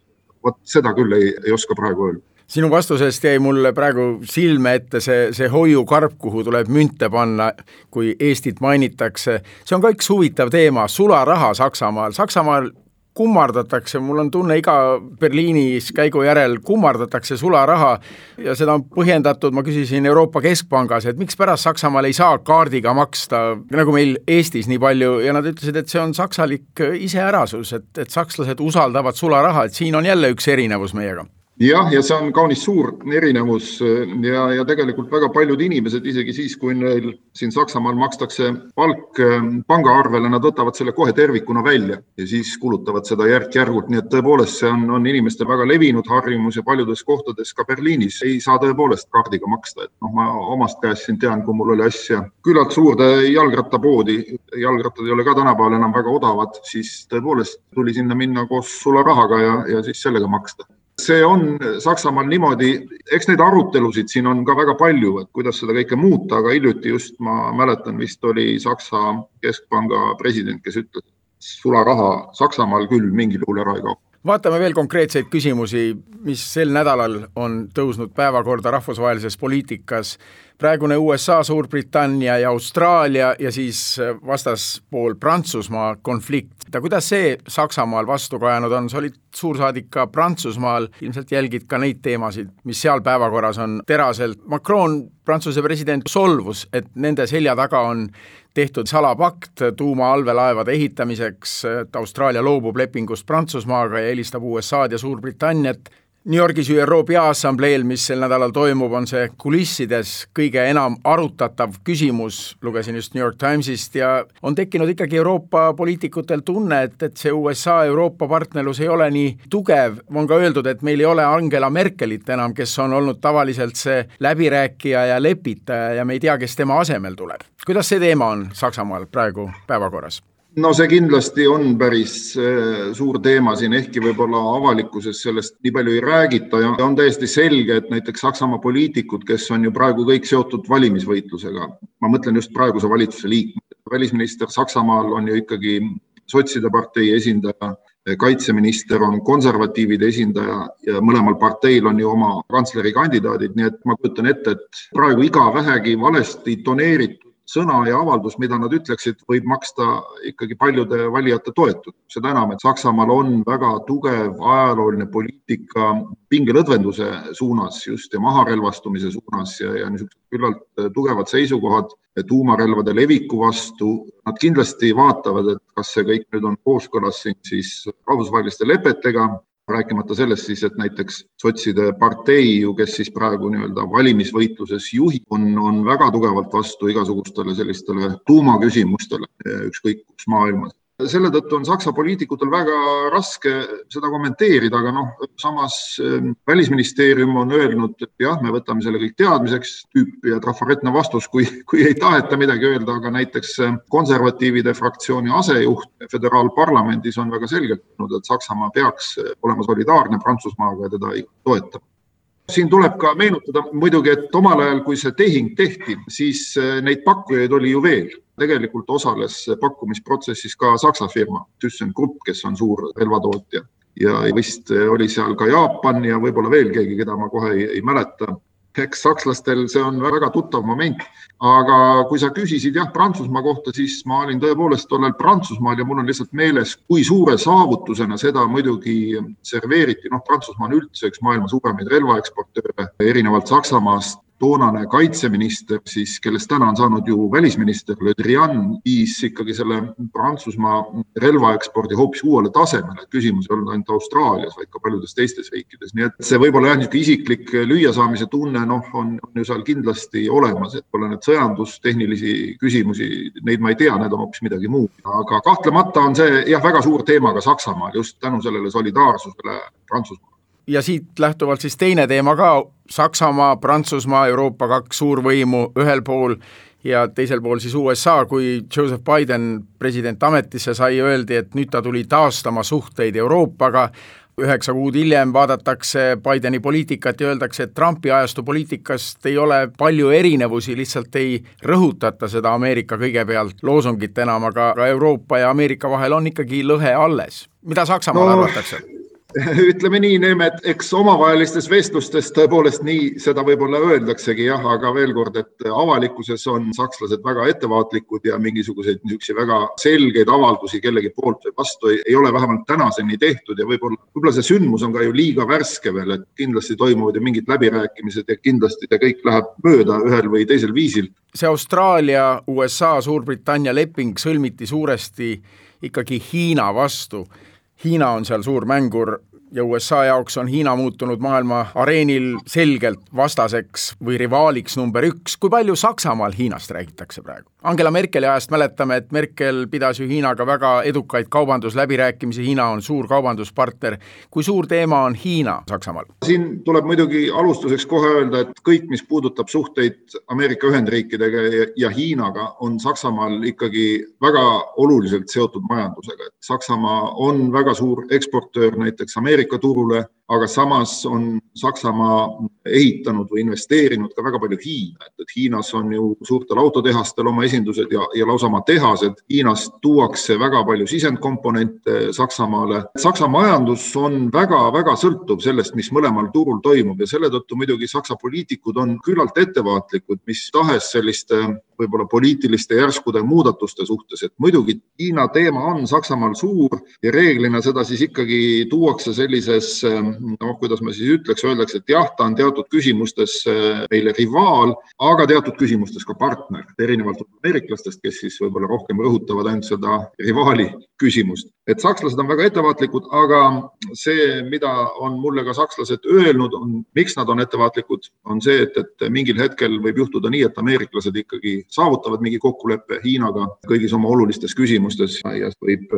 vot seda küll ei, ei oska praegu öelda
sinu vastusest jäi mulle praegu silme ette see, see hoiukarp, kuhu tuleb münte panna, kui Eestit mainitakse. see on ka üks huvitav teema, sularaha Saksamaal, Saksamaal kummardatakse, mul on tunne, iga Berliinis käigu järel kummardatakse sularaha ja seda on põhjendatud, ma küsisin Euroopa Keskpangas, et mikspärast Saksamaal ei saa kaardiga maksta, nagu meil Eestis nii palju, ja nad ütlesid, et see on saksalik iseärasus, et, et sakslased usaldavad sularaha, et siin on jälle üks erinevus meiega
jah, ja see on kaunis suur erinevus ja, ja tegelikult väga paljud inimesed, isegi siis, kui neil siin Saksamaal makstakse palk ähm, pangaarvele, nad võtavad selle kohe tervikuna välja ja siis kulutavad seda järk-järgult, nii et tõepoolest see on, on inimestel väga levinud harjumus ja paljudes kohtades, ka Berliinis, ei saa tõepoolest kaardiga maksta, et noh, ma omast käest siin tean, kui mul oli asja küllalt suurde jalgrattapoodi, jalgrattad ei ole ka tänapäeval enam väga odavad, siis tõepoolest tuli sinna minna koos sularahaga ja, ja siis sellega maksta see on Saksamaal niimoodi, eks neid arutelusid siin on ka väga palju, et kuidas seda kõike muuta, aga hiljuti just ma mäletan, vist oli Saksa keskpanga president, kes ütles, sularaha Saksamaal küll mingil juhul ära ei kao
vaatame veel konkreetseid küsimusi, mis sel nädalal on tõusnud päevakorda rahvusvahelises poliitikas praegune USA, Suurbritannia ja Austraalia ja siis äh, vastaspool Prantsusmaa konflikt. kuidas see Saksamaal vastu kajanud on, sa olid suursaadik ka Prantsusmaal, ilmselt jälgid ka neid teemasid, mis seal päevakorras on teraselt. Macron, Prantsuse president, solvus, et nende selja taga on tehtud salapakt tuumaallveelaevade ehitamiseks, et Austraalia loobub lepingust Prantsusmaaga ja helistab USA-d ja Suurbritanniat New Yorgis ÜRO Peaassambleel, mis sel nädalal toimub, on see kulissides kõige enam arutatav küsimus, lugesin just New York Timesist ja on tekkinud ikkagi Euroopa poliitikutel tunne, et, et see USA-Euroopa partnerlus ei ole nii tugev, on ka öeldud, et meil ei ole Angela Merkelit enam, kes on olnud tavaliselt see läbirääkija ja lepitaja ja me ei tea, kes tema asemel tuleb. kuidas see teema on Saksamaal praegu päevakorras?
No see kindlasti on päris äh, suur teema siin, ehkki võib-olla avalikkuses sellest nii palju ei räägita ja on täiesti selge, et näiteks Saksamaa poliitikud, kes on ju praegu kõik seotud valimisvõitlusega, ma mõtlen just praeguse valitsuse liikmed, välisminister Saksamaal on ju ikkagi sotside partei esindaja, kaitseminister on konservatiivide esindaja ja mõlemal parteil on ju oma kantsleri kandidaadid, nii et ma kujutan ette, et praegu iga vähegi valesti toneeritud sõna ja avaldus, mida nad ütleksid, võib maksta ikkagi paljude valijate toetust. seda enam, et Saksamaal on väga tugev ajalooline poliitika pingelõdvenduse suunas just ja maharelvastumise suunas ja, ja niisugused küllalt tugevad seisukohad tuumarelvade leviku vastu. Nad kindlasti vaatavad, et kas see kõik nüüd on kooskõlas siis rahvusvaheliste lepetega rääkimata sellest siis, et näiteks sotside partei ju, kes siis praegu nii-öelda valimisvõitluses juhib, on, on väga tugevalt vastu igasugustele sellistele tuumaküsimustele, ükskõik kus maailmas selle tõttu on Saksa poliitikutel väga raske seda kommenteerida, aga noh, samas ähm, välisministeerium on öelnud, et jah, me võtame selle kõik teadmiseks, tüüp ja trafaretne vastus, kui, kui ei taheta midagi öelda, aga näiteks ähm, konservatiivide fraktsiooni asejuht föderaalparlamendis on väga selgelt öelnud, et Saksamaa peaks olema solidaarne Prantsusmaaga ja teda toetama siin tuleb ka meenutada muidugi, et omal ajal, kui see tehing tehti, siis äh, neid pakkujaid oli ju veel. tegelikult osales pakkumisprotsessis ka Saksa firma ThyssenKrupp, kes on suur relvatootja ja vist oli seal ka Jaapan ja võib-olla veel keegi, keda ma kohe ei, ei mäleta eks sakslastel see on väga tuttav moment, aga kui sa küsisid jah, Prantsusmaa kohta, siis ma olin tõepoolest tollal Prantsusmaal ja mul on lihtsalt meeles, kui suure saavutusena seda muidugi serveeriti, noh, Prantsusmaa on üldse üks maailma suuremaid relvaeksportööre, erinevalt Saksamaast toonane kaitseminister siis, kellest täna on saanud ju välisminister Le Drian, viis ikkagi selle Prantsusmaa relvaekspordi hoopis uuele tasemele. küsimus ei olnud ainult Austraalias, vaid ka paljudes teistes riikides, nii et see võib-olla jah, niisugune isiklik lüüasaamise tunne, noh, on, on ju seal kindlasti olemas, et pole need sõjandustehnilisi küsimusi, neid ma ei tea, need on hoopis midagi muud. aga kahtlemata on see jah, väga suur teema ka Saksamaal just tänu sellele solidaarsusele Prantsusmaal
ja siit lähtuvalt siis teine teema ka, Saksamaa, Prantsusmaa, Euroopa kaks suurvõimu ühel pool ja teisel pool siis USA, kui Joseph Biden president ametisse sai, öeldi, et nüüd ta tuli taastama suhteid Euroopaga, üheksa kuud hiljem vaadatakse Bideni poliitikat ja öeldakse, et Trumpi ajastu poliitikast ei ole palju erinevusi, lihtsalt ei rõhutata seda Ameerika kõigepealt loosungit enam, aga Euroopa ja Ameerika vahel on ikkagi lõhe alles. mida Saksamaal no, arvatakse?
ütleme nii, Neeme, et eks omavahelistes vestlustes tõepoolest nii seda võib-olla öeldaksegi jah, aga veel kord, et avalikkuses on sakslased väga ettevaatlikud ja mingisuguseid niisuguseid väga selgeid avaldusi kellegi poolt või vastu ei, ei ole vähemalt tänaseni tehtud ja võib-olla, võib-olla see sündmus on ka ju liiga värske veel, et kindlasti toimuvad ju mingid läbirääkimised ja kindlasti see kõik läheb mööda ühel või teisel viisil.
see Austraalia, USA, Suurbritannia leping sõlmiti suuresti ikkagi Hiina vastu Hiina on seal suur mängur ja USA jaoks on Hiina muutunud maailma areenil selgelt vastaseks või rivaaliks number üks. kui palju Saksamaal Hiinast räägitakse praegu? Angela Merkeli ajast mäletame, et Merkel pidas ju Hiinaga väga edukaid kaubandusläbirääkimisi, Hiina on suur kaubanduspartner. kui suur teema on Hiina Saksamaal?
siin tuleb muidugi alustuseks kohe öelda, et kõik, mis puudutab suhteid Ameerika Ühendriikidega ja, Hiinaga, on Saksamaal ikkagi väga oluliselt seotud majandusega, et Saksamaa on väga suur eksportöör näiteks Ameerika Ameerika turule aga samas on Saksamaa ehitanud või investeerinud ka väga palju Hiina, et, et Hiinas on ju suurtel autotehastel oma esindused ja, ja lausa oma tehased. Hiinast tuuakse väga palju sisendkomponente Saksamaale. Saksa majandus on väga-väga sõltuv sellest, mis mõlemal turul toimub ja selle tõttu muidugi Saksa poliitikud on küllalt ettevaatlikud mis tahes selliste võib-olla poliitiliste järskude muudatuste suhtes, et muidugi Hiina teema on Saksamaal suur ja reeglina seda siis ikkagi tuuakse sellises noh, kuidas ma siis ütleks, öeldakse, et jah, ta on teatud küsimustes äh, meile rivaal, aga teatud küsimustes ka partner, erinevalt ameeriklastest, kes siis võib-olla rohkem rõhutavad ainult seda rivaali küsimust. et sakslased on väga ettevaatlikud, aga see, mida on mulle ka sakslased öelnud, on, miks nad on ettevaatlikud, on see, et, et mingil hetkel võib juhtuda nii, et ameeriklased ikkagi saavutavad mingi kokkuleppe Hiinaga kõigis oma olulistes küsimustes ja võib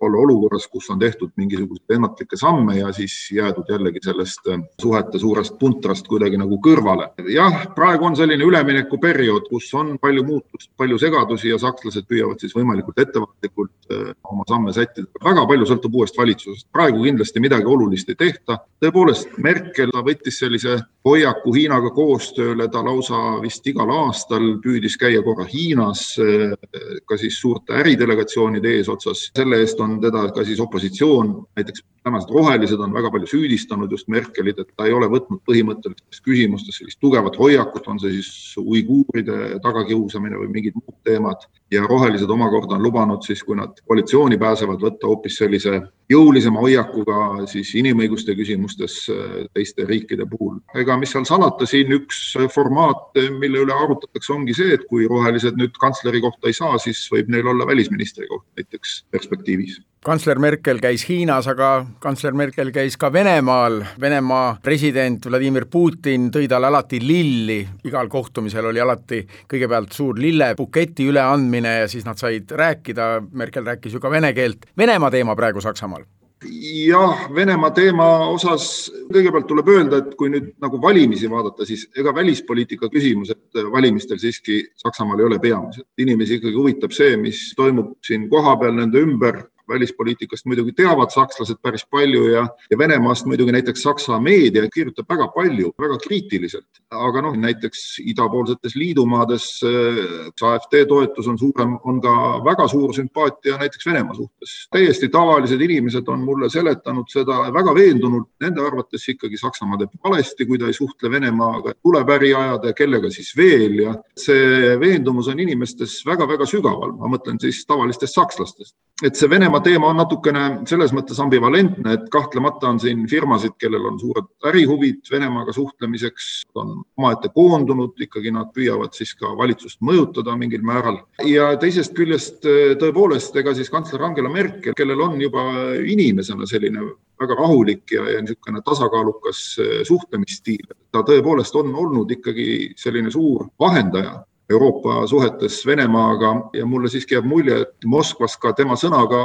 olla olukorras, kus on tehtud mingisuguseid ennatlikke samme ja siis jäädud jällegi sellest äh, suhete suurest puntrast kuidagi nagu kõrvale. jah, praegu on selline üleminekuperiood, kus on palju muutust, palju segadusi ja sakslased püüavad siis võimalikult ettevaatlikult äh, oma samme sättida. väga palju sõltub uuest valitsusest, praegu kindlasti midagi olulist ei tehta. tõepoolest, Merkel võttis sellise hoiaku Hiinaga koostööle, ta lausa vist igal aastal püüdis käia korra Hiinas äh, ka siis suurte äridelegatsioonide eesotsas. selle eest on teda ka siis opositsioon, näiteks tänased rohelised on väga palju süüdistanud just Merkelit, et ta ei ole võtnud põhimõttelistes küsimustes sellist tugevat hoiakut, on see siis uiguuride tagakiusamine või mingid muud teemad. ja rohelised omakorda on lubanud siis, kui nad koalitsiooni pääsevad, võtta hoopis sellise jõulisema hoiakuga siis inimõiguste küsimustes äh, teiste riikide puhul. ega mis seal salata, siin üks formaat, mille üle arutatakse, ongi see, et kui rohelised nüüd kantsleri kohta ei saa, siis võib neil olla välisministri koht näiteks perspektiivis
kantsler Merkel käis Hiinas, aga kantsler Merkel käis ka Venemaal. Venemaa president Vladimir Putin tõi talle alati lilli, igal kohtumisel oli alati kõigepealt suur lillepuketi üleandmine ja siis nad said rääkida, Merkel rääkis ju ka vene keelt. Venemaa teema praegu Saksamaal
jah, Venemaa teema osas kõigepealt tuleb öelda, et kui nüüd nagu valimisi vaadata, siis ega välispoliitika küsimused valimistel siiski Saksamaal ei ole peamised. inimesi ikkagi huvitab see, mis toimub siin kohapeal nende ümber välispoliitikast muidugi teavad sakslased päris palju ja, ja Venemaast muidugi näiteks Saksa meedia kirjutab väga palju, väga kriitiliselt. aga noh, näiteks idapoolsetes liidumaades äh, AfD toetus on suurem, on ka väga suur sümpaatia näiteks Venemaa suhtes. täiesti tavalised inimesed on mulle seletanud seda väga veendunult, nende arvates ikkagi Saksamaa teeb valesti, kui ta ei suhtle Venemaaga, tuleb äri ajada ja kellega siis veel ja see veendumus on inimestes väga-väga sügaval, ma mõtlen siis tavalistest sakslastest. Et see Venemaa teema on natukene selles mõttes ambivalentne, et kahtlemata on siin firmasid, kellel on suured ärihuvid Venemaaga suhtlemiseks, on omaette koondunud, ikkagi nad püüavad siis ka valitsust mõjutada mingil määral. ja teisest küljest tõepoolest, ega siis kantsler Angela Merkel, kellel on juba inimesena selline väga rahulik ja, ja niisugune tasakaalukas suhtlemisstiil, ta tõepoolest on olnud ikkagi selline suur vahendaja Euroopa suhetes Venemaaga ja mulle siiski jääb mulje, et Moskvas ka tema sõnaga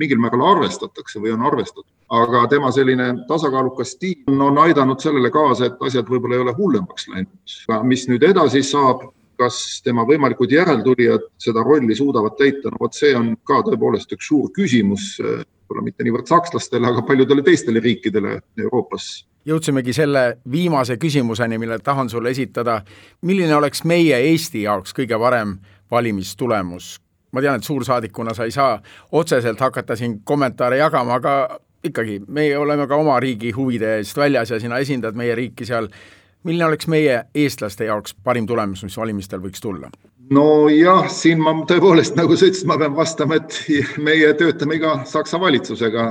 mingil määral arvestatakse või on arvestatud. aga tema selline tasakaalukas stiil on, aidanud sellele kaasa, et asjad võib-olla ei ole hullemaks läinud. mis nüüd edasi saab, kas tema võimalikud järeltulijad seda rolli suudavad täita, no vot see on ka tõepoolest üks suur küsimus, võib-olla mitte niivõrd sakslastele, aga paljudele teistele riikidele Euroopas
jõudsimegi selle viimase küsimuseni, mille tahan sulle esitada. milline oleks meie Eesti jaoks kõige parem valimistulemus? ma tean, et suursaadikuna sa ei saa otseselt hakata siin kommentaare jagama, aga ikkagi, meie oleme ka oma riigi huvide eest väljas ja sina esindad meie riiki seal. milline oleks meie, eestlaste jaoks parim tulemus, mis valimistel võiks tulla?
nojah, siin ma tõepoolest, nagu sa ütlesid, ma pean vastama, et meie töötame iga Saksa valitsusega,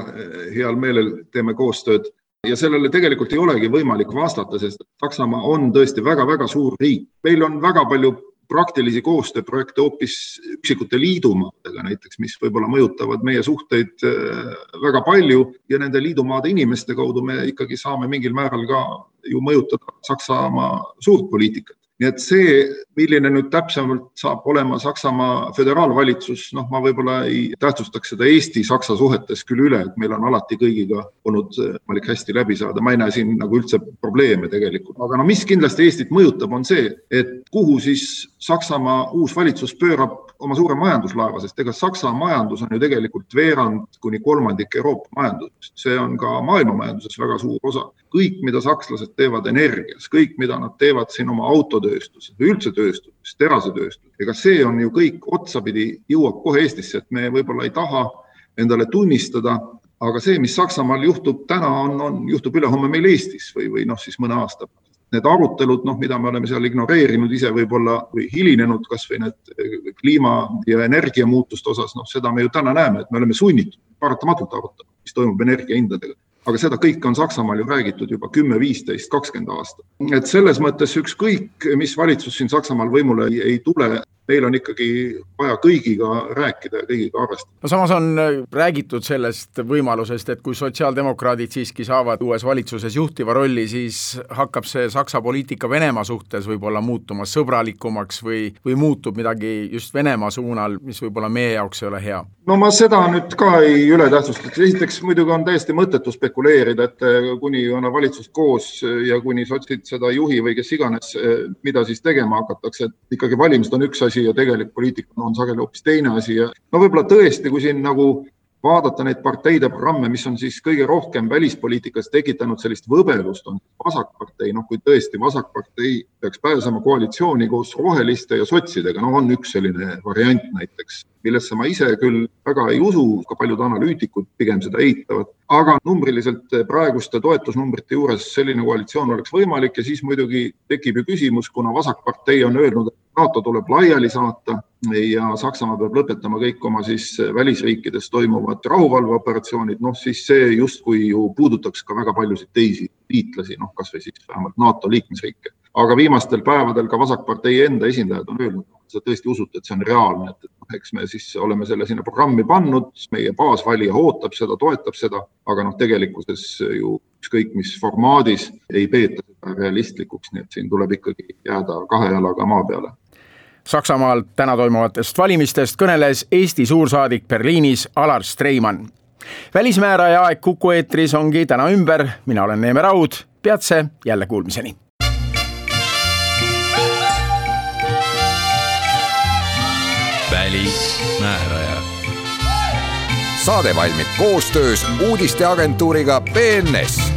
heal meelel teeme koostööd ja sellele tegelikult ei olegi võimalik vastata, sest Saksamaa on tõesti väga-väga suur riik. meil on väga palju praktilisi koostööprojekte hoopis üksikute liidumaadega näiteks, mis võib-olla mõjutavad meie suhteid äh, väga palju ja nende liidumaade inimeste kaudu me ikkagi saame mingil määral ka ju mõjutada Saksamaa suurt poliitikat nii et see, milline nüüd täpsemalt saab olema Saksamaa föderaalvalitsus, noh, ma võib-olla ei tähtsustaks seda Eesti-Saksa suhetes küll üle, et meil on alati kõigiga olnud võimalik hästi läbi saada, ma ei näe siin nagu üldse probleeme tegelikult. aga no mis kindlasti Eestit mõjutab, on see, et kuhu siis Saksamaa uus valitsus pöörab oma suure majanduslaeva, sest ega Saksa majandus on ju tegelikult veerand kuni kolmandik Euroopa majandusest, see on ka maailma majanduses väga suur osa. kõik, mida sakslased teevad energias, kõik, mida nad teevad siin oma autotööstuses või üldse tööstuses, terasetööstuses, ega see on ju kõik otsapidi jõuab kohe Eestisse, et me võib-olla ei taha endale tunnistada, aga see, mis Saksamaal juhtub täna, on, on, juhtub ülehomme meil Eestis või, või noh, siis mõne aasta pärast need arutelud, noh, mida me oleme seal ignoreerinud ise võib-olla või hilinenud, kasvõi need eh, kliima ja energiamuutuste osas, noh, seda me ju täna näeme, et me oleme sunnitud paratamatult arutama, mis toimub energiahindadega aga seda kõike on Saksamaal ju räägitud juba kümme, viisteist, kakskümmend aastat. et selles mõttes ükskõik, mis valitsus siin Saksamaal võimule ei, ei tule, meil on ikkagi vaja kõigiga rääkida ja kõigiga arvestada.
no samas on äh, räägitud sellest võimalusest, et kui sotsiaaldemokraadid siiski saavad uues valitsuses juhtiva rolli, siis hakkab see Saksa poliitika Venemaa suhtes võib-olla muutuma sõbralikumaks või, või muutub midagi just Venemaa suunal, mis võib-olla meie jaoks ei ole hea?
no ma seda nüüd ka ei ületähtsustaks, esiteks muidugi on täiesti mõttetu spekuleerida, et äh, kuni on valitsus koos ja kuni sotsid seda ei juhi või kes iganes, äh, mida siis tegema hakatakse, et ikkagi valimised on üks asi, asi ja tegelik poliitika on sageli hoopis teine asi ja no võib-olla tõesti, kui siin nagu vaadata neid parteide programme, mis on siis kõige rohkem välispoliitikas tekitanud sellist võbelust, on vasakpartei, noh, kui tõesti vasakpartei peaks pääsema koalitsiooni koos roheliste ja sotsidega, no on üks selline variant näiteks, millesse ma ise küll väga ei usu, ka paljud analüütikud pigem seda eitavad, aga numbriliselt praeguste toetusnumbrite juures selline koalitsioon oleks võimalik ja siis muidugi tekib ju küsimus, kuna vasakpartei on öelnud, et NATO tuleb laiali saata ja Saksamaa peab lõpetama kõik oma siis välisriikides toimuvad rahuvalveoperatsioonid, noh siis see justkui ju puudutaks ka väga paljusid teisi liitlasi, noh kasvõi siis vähemalt NATO liikmesriike. aga viimastel päevadel ka Vasakpartei enda esindajad on öelnud, sa tõesti usute, et see on reaalne, et, et eks me siis oleme selle sinna programmi pannud, meie baasvalija ootab seda, toetab seda, aga noh, tegelikkuses ju ükskõik mis formaadis ei peeta seda realistlikuks, nii et siin tuleb ikkagi jääda kahe jalaga maa peale
Saksamaal täna toimuvatest valimistest kõneles Eesti suursaadik Berliinis Alar Streimann. Välismääraja aeg Kuku eetris ongi täna ümber, mina olen Neeme Raud, peatse jälle kuulmiseni.
välismääraja.
Saade valmib koostöös uudisteagentuuriga BNS